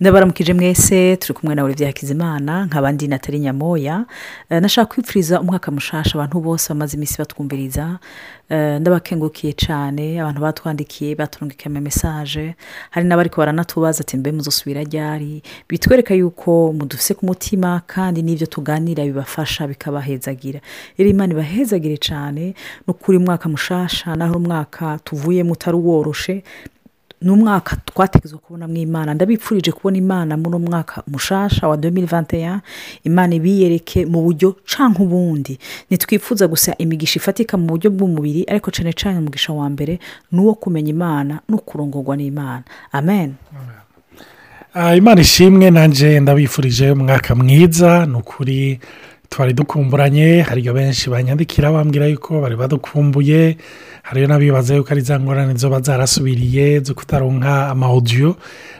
ndabaramukije mwese turi kumwe na Olivier Hakizimana nk'abandi natali nyamoya. Eh, nashaka kwipfuriza umwaka mushasha abantu bose bamaze iminsi batwumviriza. Eh, ndabakengukiye cyane abantu batwandikiye baturungikiye ama mesaje hari n'abariko baranatubaza ati mbe muzosubira ryari? Bitwereka yuko mudufise ku mutima kandi n'ibyo tuganira bibafasha bikabahezagira. Rero imana ibahezagire cyane ni ukuri umwaka mushasha naho umwaka tuvuyemo utari uworoshe ni umwaka twategetswe kubonamo imana. Ndabipfurije kubona imana muri uno mwaka mushasha wa 2021 imana ibiyereke mu buryo canke ubundi. Ntitwifuza gusa imigisha ifatika mu buryo bw'umubiri ariko cyane cyane umugisha wa mbere ni uwo kumenya imana no kurongorwa n'imana. Amen. Ah, imana ishimwe nanjye ndabifurije umwaka mwiza. Ni ukuri twari dukumburanye hariyo benshi banyandikira bambwira yuko bari badukumbuye hariyo n'abibaza yuko ari za ngorane zoba zarasubiriye zo kutaronka amawudiyo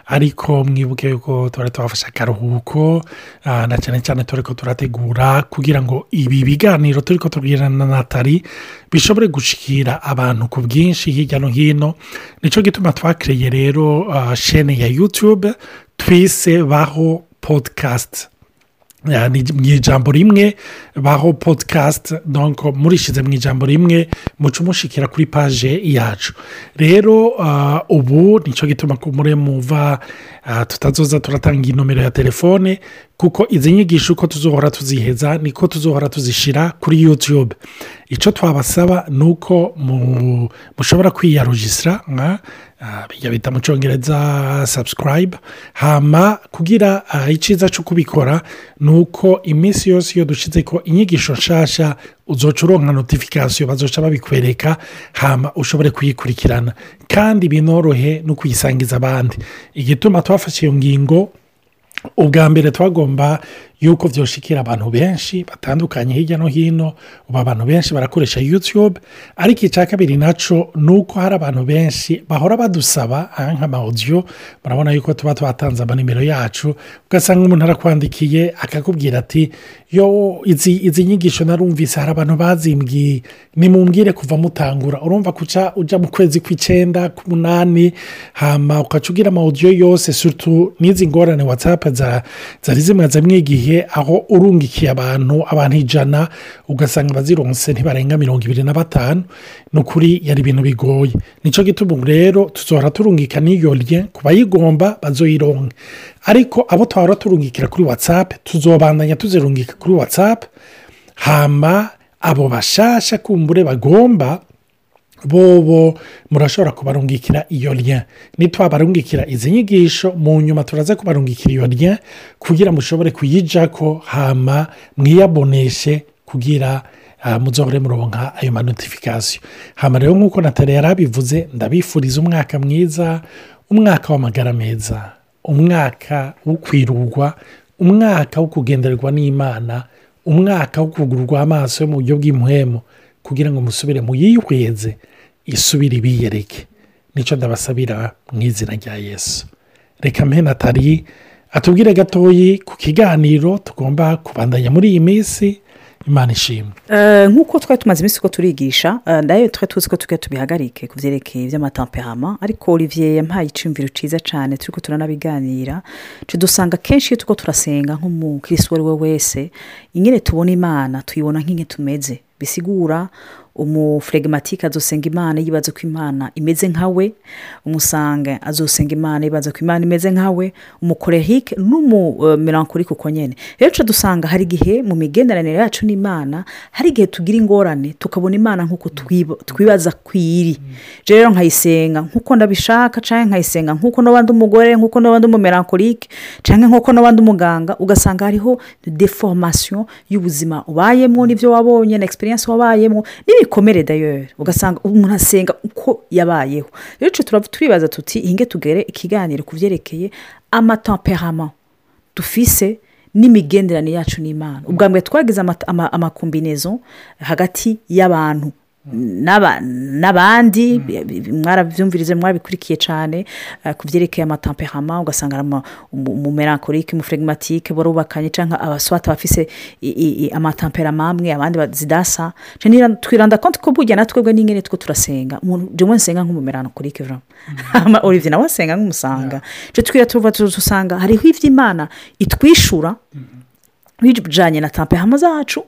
ariko mwibuke yuko tuba tubafashe akaruhuko ah, na cyane cyane turi ko turategura kugira ngo ibi biganiro turi ko tubwirana na natali bishobore gushikira abantu ku bwinshi hirya no hino. Nicyo gituma twakiriye rero ah, shene ya yutube twise baho podikasti mu ijambo rimwe baho donc murishyize mu ijambo rimwe muca umushikira kuri paje yacu rero ubu ni cyo gituma muva tutazoza turatanga inomero ya telefone kuko izi nyigisho uko tuzohora tuziheza niko tuzohora tuzishyira kuri yutube icyo twabasaba ni uko mu- mushobora kwiyarujisira nka ah, bita mu cyongereza subscribe hama kugira ah, icyiza cyo kubikora ni uko iminsi yose iyo dushyize ko inyigisho nshasha uzoca uronka notifikasiyo bazoca babikwereka hama ushobore kuyikurikirana. Kandi binorohe no kuyisangiza abandi. Igituma twafashe iyo ngingo ubwa mbere twagomba yuko byoshikira abantu benshi batandukanye hirya no hino ubu abantu benshi barakoresha yutube ariko icya kabiri na cyo ni uko hari abantu benshi bahora badusaba ah, nk'amawudiyo murabona yuko tuba twatanze amanimero yacu ugasanga umuntu arakwandikiye akakubwira ati yo izi nyigisho narumvise hari abantu bazimbwiye nimumbwire kuva mutangura. Urumva kuca ujya mu kwezi kw'icyenda k'umunani hama ukaca ugira amawudiyo yose sutu n'izi ngorane watsapu za- zari zimazemo igihe aho urungikiye abantu abantu ijana ugasanga abazironse ntibarenga mirongo ibiri na batanu. Ni ukuri yari ibintu bigoye. Nicyo gituma ubu rero tuzohora turungika n'iyo rye ku bayigomba bazoyironke ariko abo twahora turungikira kuri watsapu tuzobandanya tuzirungika kuri watsapu hama abo bashasha kumbure bagomba bobo murashobora kubarungikira iyo rya nitwabarungikira izi nyigisho mu nyuma turaza kubarungikira iyo rya kugira mushobore kuyijako hama mwiyaboneshe kugira ah, muzohore muronka ayo manotifikasiyo hama rero nk'uko natale yari abivuze ndabifuriza umwaka mwiza umwaka w'amagara meza umwaka wo kwirurwa umwaka wo kugendererwa n'imana umwaka wo kugurwa amaso yo mu buryo bw'imuhemu kugira ngo musubire muyihweze isubire ibiyereke. Nicyo ndabasabira mu izina rya yesu. Reka mpe natali atubwire gatoyi ku kiganiro tugomba kubandanya muri iyi minsi. Imana ishimwe. Eh, nk'uko twari tumaze iminsi ko turigisha eh, na yo twari tuzi ko tujya tubihagarike ku byerekeye iby'amatamperama ariko olivier yampaye icyumviro cyiza cyane turi ko turanabiganira. Tujya dusanga kenshi iyo turiko turasenga nk'umukirisi uwo ari we wese ingene tubona imana tuyibona nk'inge tumeze. Bisigura umufuregematike azosenga imana yibaza ko imana imeze nka we umusanga azosenga imana yibaza ko imana imeze nka we umukorehike n'umumelankolike uko nyine rero dusanga hari igihe mu migenderanire yacu n'imana hari igihe tugira ingorane tukabona imana nk'uko twiba- twibaza ko iri. Rero nkayisenga nk'uko ndabishaka cyangwa nkayisenga nk'uko n'abandi umugore nk'uko n'abandi umumelankolike cyangwa nk'uko n'abandi umuganga ugasanga hariho deforomasiyo y'ubuzima ubayemo n'ibyo wabonye na egisperiyanse wabayemo n'ibikomere dayeri ugasanga umuntu asenga uko yabayeho. Rero turaba turibaza tuti inge tugere ikiganiro ku byerekeye amatamperama dufise n'imigenderanire yacu n'imana. Ubwa mbere twagize ama- ama- amakombinezo hagati y'abantu. N'abandi mwarabyumvirize mwabikurikiye cyane eh, ku byerekeye amatamperama ugasanga ari ama- umu- umumelankolike umufregimatike barubakanye cyangwa abaswata bafise amatamperama amwe abandi ba- zidasa twiranda konti ko burya natwebwe n'ingene two turasenga. Umuntu jemwe nsenga nk'umumelankolike vraiment. Ama olivier nawe asenga nk'umusanga twira tuva dusanga hariho iby'imana itwishura bijyanye na tampehama zacu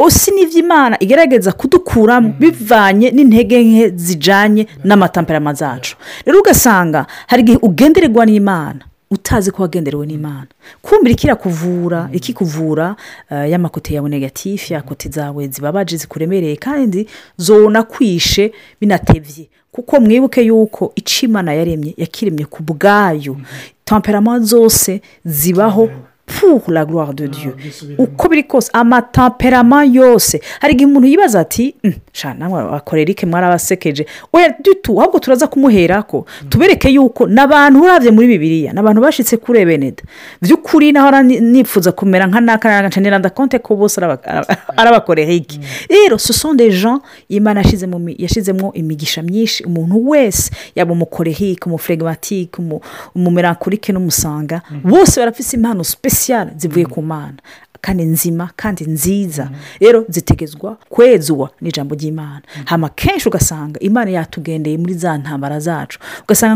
osi n'iby'imana igerageza kudukuramo bivanye n'intege nke zijyanye n'amatamperama zacu. Rero ugasanga hari igihe ugendererwa n'imana utazi ko wagenderewe n'imana. Kumvira ikikuvura ikikuvura eh, y'amakote yawe negatifu ya kote zawe zibabaje zikuremereye kandi zona kwishe binatebye. Kuko mwibuke yuko icyo imana yaremye yakiremye ku bwayo. Tamperama zose zibaho pour la gloire de dieu. uko biri kose amatamperama yose hari igihe umuntu yibaza ati "Mm, namwe abakorera iki mwarabasekeje oya dutu ahubwo turaza kumuhera ko tubereke yuko n'abantu urabye muri bibiliya n'abantu bashyitse kuri ebeneda by'ukuri naho nifuza kumera nka naka ncanira ndakonte ko bose araba- arabakorera iki. Rero des gens imana yashyizemo mi- yashyizemo imigisha myinshi umuntu wese yaba umukorehike umufregimatike umu- umumelankolike n'umusanga. Bose barafise impano sipesiyare zivuye ku mana. Kandi nzima kandi nziza. Rero zitegezwa kwezwa n'ijambo ry'imana. Hama kenshi ugasanga imana yatugendeye muri za ntambara zacu. Ugasanga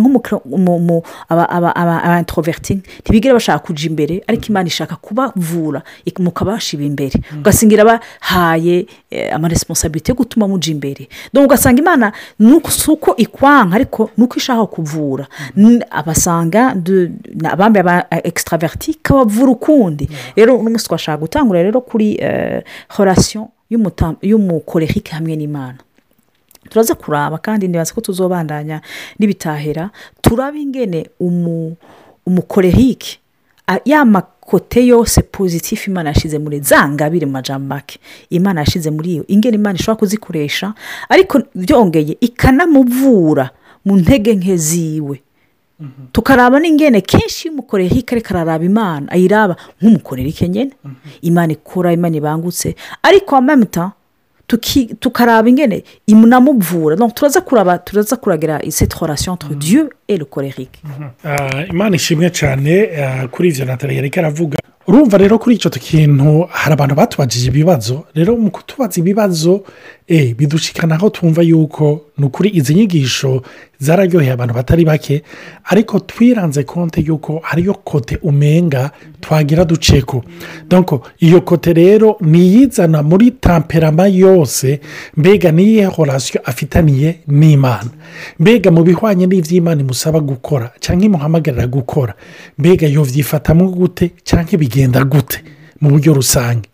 nk'umuintroverti ntibigire bashaka kujya imbere ariko imana ishaka kubavura mukabashiba imbere. Ugasanga irabahaye eh, amaresiponsabiriti yo gutuma mujya imbere. Ugasanga imana si uko ikwanka ariko ni uko ishaka kuvura. N- abasanga abambaye aba extraverti ikabavura ukundi. Rero uno munsi twashaka gutangura rero kuri eh, horasiyo y'umukorehike hamwe n'imana. Turaza kuraba kandi ntibaze ko tuzobandanya n'ibitahera turaba ingene umu- umukorehike a- ya makote yose pozitifu imana yashyize muri za ngabire make. Imana yashyize muri iyo. Ingene imana ishobora kuzikoresha ariko byongeye ikanamuvura mu ntege nke ziwe. Tukaraba n'ingene kenshi iyo umukorehike ariko araraba imana. Ayiraba nk'umukorerike nyine imana ikora imana ibangutse. Ariko amamuta tukaraba ingene imunamuvura. Donc turaza kuraba turaza kuragira dieu et le colérique Ah, imana ishimwe cyane ah, kuri ibyo natali yari aravuga. Urumva rero kuri icyo kintu hari abantu batubajije ibibazo rero mu kutubaza ibibazo eh, bidushikana aho twumva yuko ni ukuri izi nyigisho zararyoheye abantu batari bake ariko twiranze konte yuko hariyo kote umenga twagira duceko. Donc iyo kote rero niyizana muri tamperama yose mbega niyihe horasiyo afitaniye n'imana? Mbega mu bihwanye n'iby'imana imusaba gukora cyangwa imuhamagarira gukora? Mbega yo byifatamo gute cyangwa bigenda gute mu buryo rusange?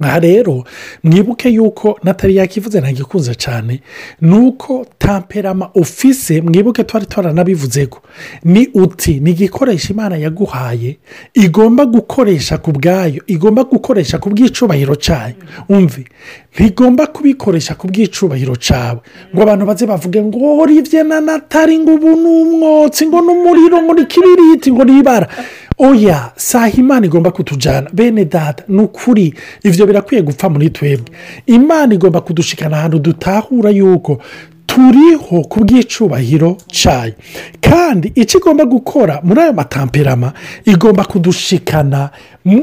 Aha rero mwibuke yuko natali yakivuze ntagikunze cyane. Ni uko tamperama ofise mwibuke twari twaranabivuze ko ni uti ni igikoresho imana yaguhaye igomba gukoresha ku bwayo igomba gukoresha ku bw'icubahiro cyayo. Umve ntigomba kubikoresha ku bw'icubahiro cyawe. Ngo abantu baze bavuge ngo uribye na natali ngo ubu ni umwotsi ngo ni umuriro ngo ni ikibiriti ngo ni ibara. Oya saha imana igomba kutujyana bene data ni ukuri ibyo birakwiye gupfa muri twebwe. Imana igomba kudushikana ahantu dutahura yuko turiho ku bw'icubahiro cyayo. Kandi icyo igomba gukora muri ayo matamperama igomba kudushikana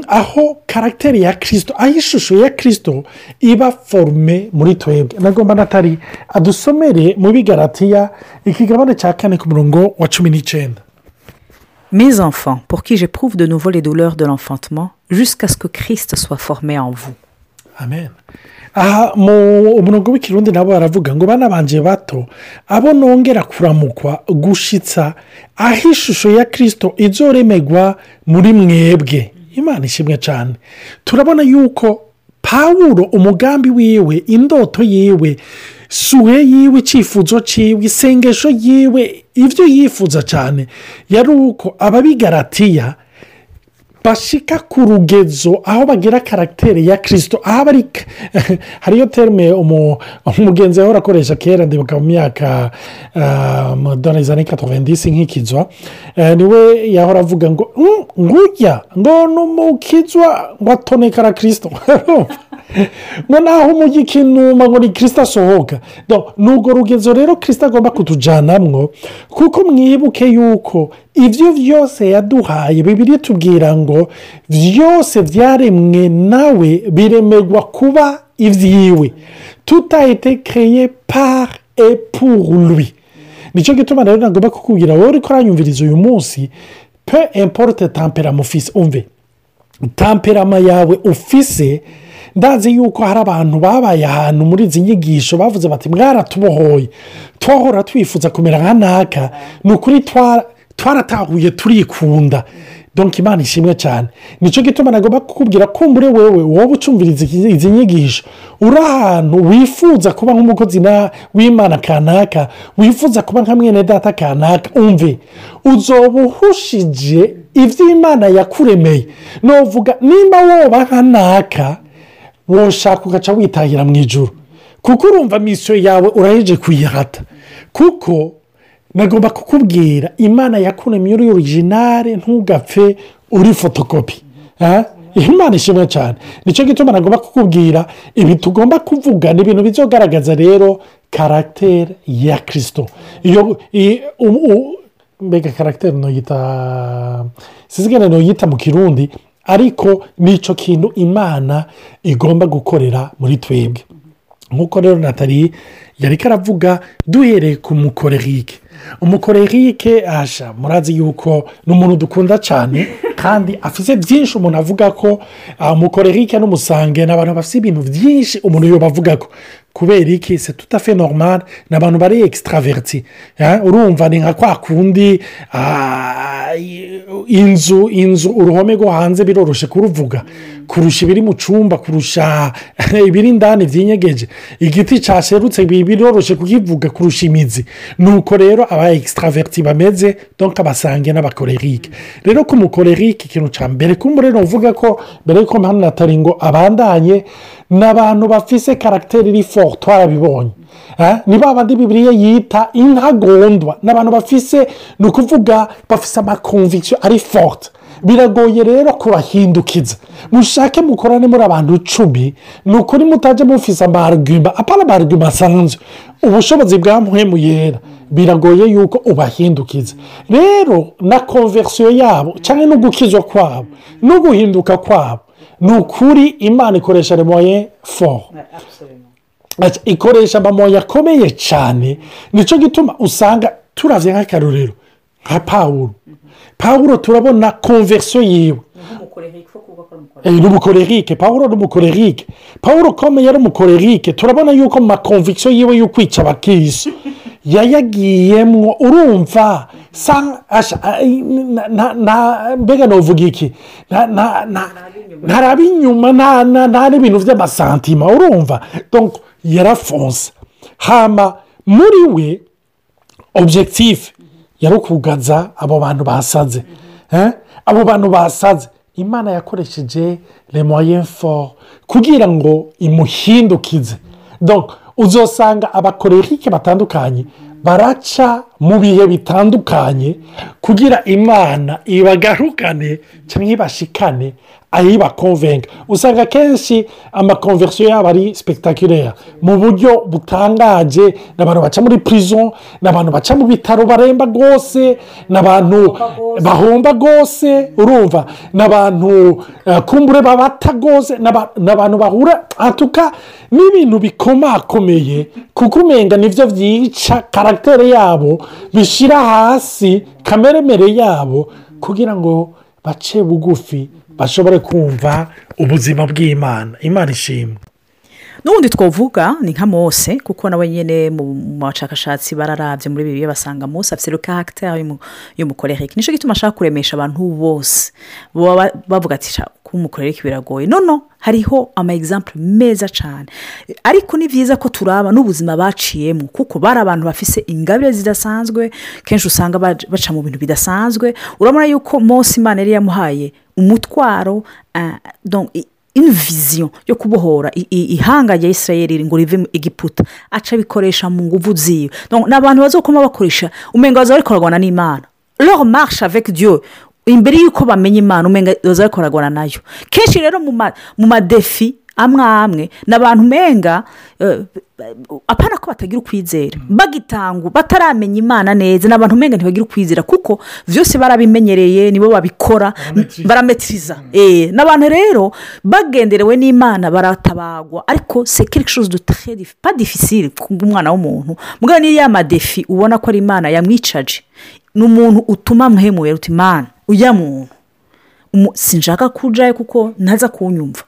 aho karagiteri ya kirisito aho ishusho ya kirisito iba forume muri twebwe. Nagomba natari adusomere mu bigaratiya ikigabane cya kane ku murongo wa cumi n'icyenda. Mes enfants pour qui j'éprouve de nouveau les douleurs de l'enfantement jusqu'à ce que christ soit formé en vous. Amen. Aha mu murongo w'ikirundi nabo baravuga ngo bana banje bato abo nongera kuramukwa gushitsa aho ishusho ya kirisito izoremegwa muri mwebwe. Imana ishimwe cyane turabona yuko pawuro umugambi wiwe indoto yiwe suwe yiwe icyifuzo cyiwe isengesho yiwe ibyo yifuza cyane yari uko ababigaratiya bashika ku rugezo aho bagira karagiteri ya kirisito aho bari hariyo terime umu- umugenzi yahora akoresha kera ndibuka mu myaka dore za ni katovendisi nk'ikizwa. Eh, ni we yahora avuga ngo "Mm, ngujya ngo ni umukizwa ngo atonekara kirisito ngo naho umujyi ikinuma ngo ni kirisita asohoka. Ni urwo rugezo rero kirisita agomba kutujyanamwo kuko mwibuke yuko ibyo byose yaduhaye bibiri tubwira ngo byose byaremwe nawe biremerwa kuba ibyiwe tutahite kereye par epurwi ni cyo gituma rero nagomba kukubwira wowe uri kuranyumviriza uyu munsi pe importe tamperama ufise umve. Tamperama yawe ufise ndazi yuko hari abantu babaye ahantu muri izi nyigisho bavuze bati mwaratubohoye twahora twifuza kumera nka naka. Ni ukuri twaratahuye turikunda. Donka imana ishimwe cyane. Nicyo gituma nagomba kukubwira kumbure wewe wowe ucumviriza izi nyigisho uri ahantu wifuza kuba nk'umukozi w'imana kanaka wifuza kuba nka mwene data kanaka umve? Uzoba uhushije ibyo imana yakuremeye. Nuvuga nimba woba nka naka woshaka ugaca witahira mu ijoro kuko urumva misiyo yawe uraheje kuyihata. Kuko nagomba kukubwira imana yakuremye uri orijinale ntugapfe uri fotokopi. Imana ishimwe cyane. Nicyo gituma nagomba kukubwira ibi tugomba kuvuga ni ibintu bizogaragaza rero karagiteri ya kirisito mbega karagiteri ntuyita sizigane ntuyita mu kirundi ariko ni cyo kintu imana igomba gukorera muri twebwe. Nk'uko rero natali yari karavuga duhereye ku mukorerike. Umukorerike asha murazi yuko ni umuntu dukunda cyane kandi afite byinshi umuntu avuga ko umukorerike n'umusange ni abantu bafite ibintu byinshi umuntu yoba avuga ko. Kubera iki? Se tutafe normal. Ni abantu bari ekisitaraveriti urumva ni nka kwa kundi inzu inzu uruhome rwo hanze biroroshye kuruvuga. Kurusha ibiri mu cyumba kurusha ibiri indani byinyegeje igiti cyaserutse biroroshye kukivuga kurusha imizi. Nuko rero aba ekisitaraveriti bameze donka abasange n'abakorerike rero ku mukorerike ikintu cya mbere kumurero uvuga ko mbere y'uko mpamvu natari ngo abandanye ni abantu bafise karagiteri iri fo twarabibonye ni ba bandi bibiriya yita intagondwa ni abantu bafise ni ukuvuga bafise amakonvikisiyo ari forute biragoye rero kubahindukiza mushake mukorane muri abantu icumi ni ukuri mutajya mufise amarugimba apana amarugimba asanzwe ubushobozi bwa mpemu yera biragoye yuko ubahindukiza rero na konversiyo yabo cyangwa no gukizwa kwabo no guhinduka kwabo ni ukuri imana ikoresha remoye fo ikoresha amamoya akomeye cyane ni cyo gituma usanga turavye nk'akarorero nka pawuro pawuro turabona konversiyo yiwe. Ni umukorerike. Pawuro ni umukorerike. Pawuro ukomeye ari umukorerike. Turabona yuko mu makonvikisiyo yiwe yo kwica abakirisi yayagiyemwo urumva mbega navuga iki? Ntaraba inyuma nta n'ibintu by'amasantima urumva? Yarafonse. Hama muri we objekitifu yari ukugaza abo bantu basaze abo bantu basaze imana yakoresheje remoye fo kugira ngo imuhindukize. Uzasanga abakorerike batandukanye baraca mu bihe bitandukanye kugira imana ibagarukane cyangwa ibashikane ayibakonvenga usanga akenshi amakonversiyo yabo ari sipegitakirere mu buryo butangaje ni abantu baca muri purizo ni abantu baca mu bitaro baremba rwose ni abantu bahomba rwose urumva? Ni abantu kumbure babata rwose ni abantu bahura atuka n'ibintu bikomakomeye. Kuko umenga ni byo byica karagiteri yabo bishyira hasi kameremere yabo kugira ngo bace bugufi bashobore kumva ubuzima bw'imana. Imana ishimwe. N'ubundi twavuga ni nka mose kuko nawe nyine mu bashakashatsi bararabye muri bibiri basanga mose afite karagiteri y'umukorerike ni cyo gituma ashaka kuremesha abantu bose. Bavuga ati kuba umukorerike biragoye. Noneho hariho ama egisampure meza cyane ariko ni byiza ko turaba n'ubuzima baciyemo kuko bari abantu bafise ingabire zidasanzwe kenshi usanga baca mu bintu bidasanzwe. Urabona yuko mose imana yari yamuhaye umutwaro viziyo yo kubohora ihanga rya israel ngo rive igiputa aca abikoresha mu nguvu ziwe. Ni abantu bazokoma bakoresha umenga baza bari n'imana. Rero marishe avec diyo imbere y'uko bamenya imana umenga baza bari na yo. Kenshi rero mu madefi amwe amwe ni abantu umenga eh, apana ko batagira ukwizera. Bagitangwa bataramenya imana neza ni abantu umenga ntibagira ukwizera kuko byose barabimenyereye nibo babikora Barametiriza. barametiriza Eh, n'abantu rero bagenderewe n'imana baratabagwa. Ariko c'est quelque chose de très dif- pas difficile umwana w'umuntu. Mugabo niyo ya madefi ubona ko ari imana yamwicaje ni umuntu utuma muhemuye uti imana ujya muntu sinshaka kujayo kuko ntaza kunyumva.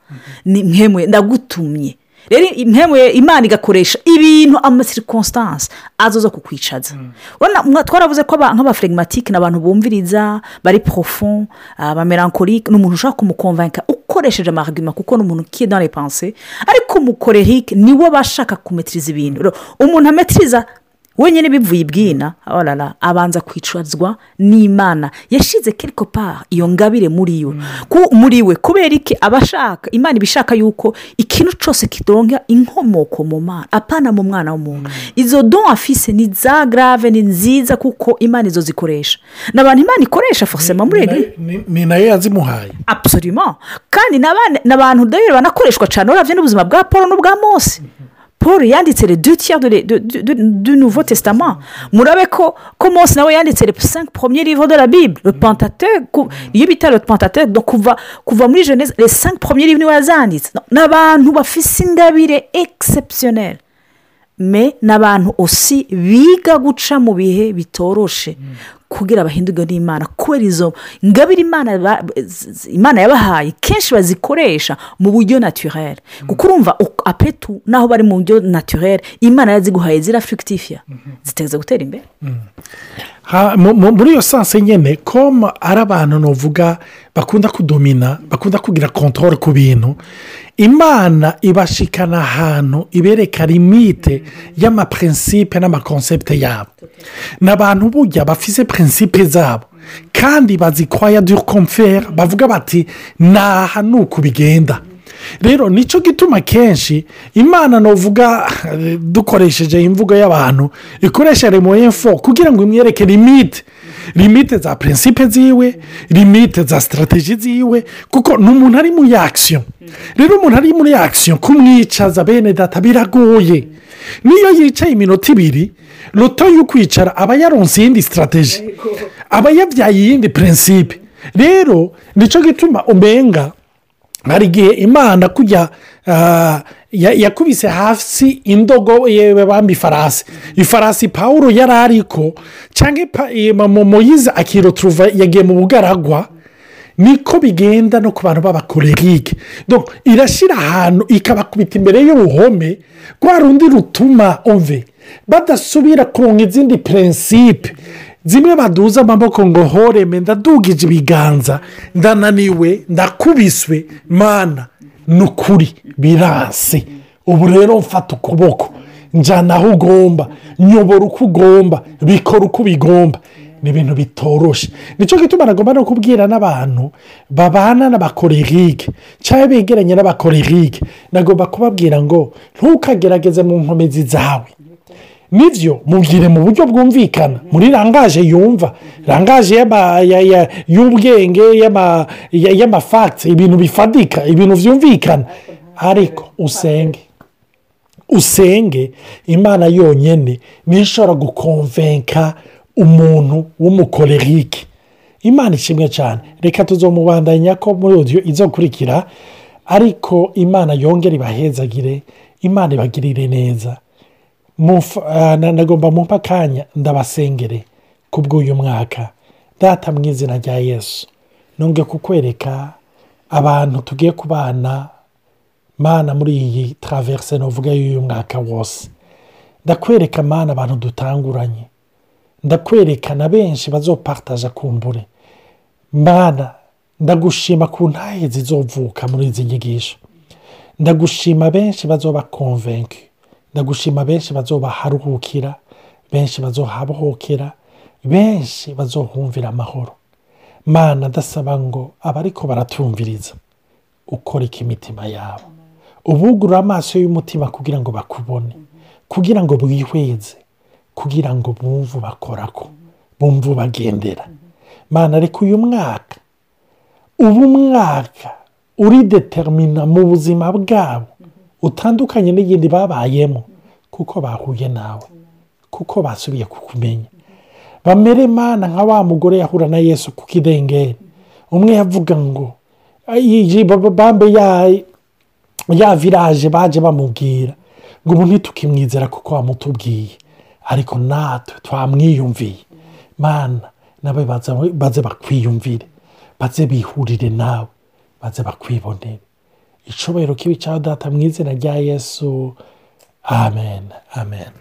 Ni mwemuye ndagutumye. Rero mwemuye imana igakoresha ibintu amasirikonsitansi azoza kukwicaza. Urabona mwa- twaravuze ko aba- nk'abaflegimatike ni abantu bumviriza bari porofon abamerankorike ni umuntu ushaka kumukonvenka ukoresheje amarigima kuko ni umuntu les pensées. Ariko umukorerike ni we bashaka kumetiriza ibintu. Umuntu ametiriza wenyine bivuye ibwina orara abanza kwicazwa n'imana. Yashyize part iyo ngabire muri yo. Ku- muri we. Kubera iki? Aba ashaka imana iba ishaka yuko ikintu cyose kidoronka inkomoko mu mana apana mu mwana w'umuntu. Izo don afise ni za grave ni nziza kuko imana izo zikoresha. Ni abantu imana ikoresha forcément muri Ni- eglise ni- ni na yo yazimuhaye. Absolument. Kandi n'abana- n'abantu rero banakoreshwa cyane urabye n'ubuzima bwa paul n'ubwa mose. Paul yanditse le deux tiers du nouveau testament. Murabe ko ko mose nawe yanditse le cinq premier livre de la bible? Le pentateuque ku- iyo bita le donc kuva kuva muri jeunesse les cinq premiers livres ni we yazanditse ni abantu bafise ingabire exceptionnelle me ni abantu osi biga guca mu bihe bitoroshe kugira bahindurwe n'imana. Kubera izo ngabire imana yabahaye kenshi bazikoresha mu buryo naturere kuko urumva apetu naho bari mu buryo naturere imana yaziguhaye zirafurikitifiya ziteza gutera imbere. Mu- muri iyo sanse nyine komu ari abantu nuvuga bakunda kudomina bakunda kugira kontorore ku bintu imana ibashikana ahantu ibereka limite y'amapurinsipe n'amakonsepte yabo. Ni abantu burya bafise purinsipe zabo. Kandi bazikwaya dure komfere bavuga bati naha ni uku bigenda rero ni cyo gituma kenshi imana nuvuga eh, dukoresheje imvugo y'abantu ikoresha remoyefo kugira ngo imwereke limite limite za prinsipe ziwe limite za sitarategi ziwe kuko ni umuntu ari muri akisiyo rero umuntu ari muri akisiyo kumwicaza bene data biragoye. Niyo yicaye iminota ibiri roto yo kwicara aba yaronse iyindi sitarategi aba yabyaye iyindi prinsipe rero ni cyo gituma umenga hari igihe imana kujya ah, ya- yakubise hasi indogo yewe bamba ifarasi. Ifarasi paul yari ariko cyangwa moyize akiroturuva yagiye mu bugaragwa niko bigenda no ku bantu b'abakorerike Donc, irashyira ahantu ikabakubita imbere y'uruhome rwa rundi rutuma ove badasubira kuronka izindi prinsipe zimwe baduza amaboko ngo horeme ndadugije ibiganza ndananiwe ndakubiswe. Mana ni ukuri birase ubu rero mfata ukuboko. Njyana aho ugomba nyobora uko ugomba bikora uko bigomba. Ni ibintu bitoroshye ni cyo gituma nagomba no kubwira n'abantu babana n'abakorerike cyangwa begeranye n'abakorerike nagomba kubabwira ngo? Ntukagerageze mu nkomezi zawe ni byo mubwire mu buryo bwumvikana muri rangaje yumva rangaje y'ubwenge y'ama- ya- y'amafagisi ibintu bifatika ibintu byumvikana ariko usenge usenge imana yonyine niyo ishobora gukonvenka umuntu w'umukorerike imana ishimwe cyane reka tuzomubandanya ko muri odiyo izokurikira. Ariko imana yongere ibahezagire imana ibagirire neza. Ah, na- nagomba mumpa akanya ndabasengere ku bw'uyu mwaka. Data mu izina rya yesu. Nonge kukwereka abantu tugiye kubana mana muri iyi taraverse nuvuga y'uyu mwaka wose. Ndakwereka mana abantu dutanguranye. Ndakwereka na benshi bazopartaje kumbure mana ndagushima ku ntahe zizovuka muri izi nyigisho. Ndagushima benshi bazoba konvenke ndagushima benshi bazobaharuhukira. Benshi bazohabohokera. Benshi bazohumvira amahoro. Mana ndasaba ngo abariko baratumviriza ukoreka imitima yabo. Ubugurura amaso y'umutima kugira ngo bakubone. Kugira ngo bwihweze kugira ngo bumve ubakorako bumve ubagendera mana reka uyu mwaka uba umwaka uridetermina mu buzima bwabo utandukanye n'iyindi babayemo kuko bahuye nawe kuko basubiye kukumenya. Bamere mana nka wa mugore yahura na yesu ku kidengeri. Umwe yavuga ngo "Ay, bambe ya viraje baje bamubwira ngo ubu ntitukimwizera kuko wamutubwiye. Ariko natwe twamwiyumviye mana nawe baze- bakwiyumvire baze bihurire nawe baze bakwibonere icubahiro kibi cya data mu izina rya yesu. Amen. Amen.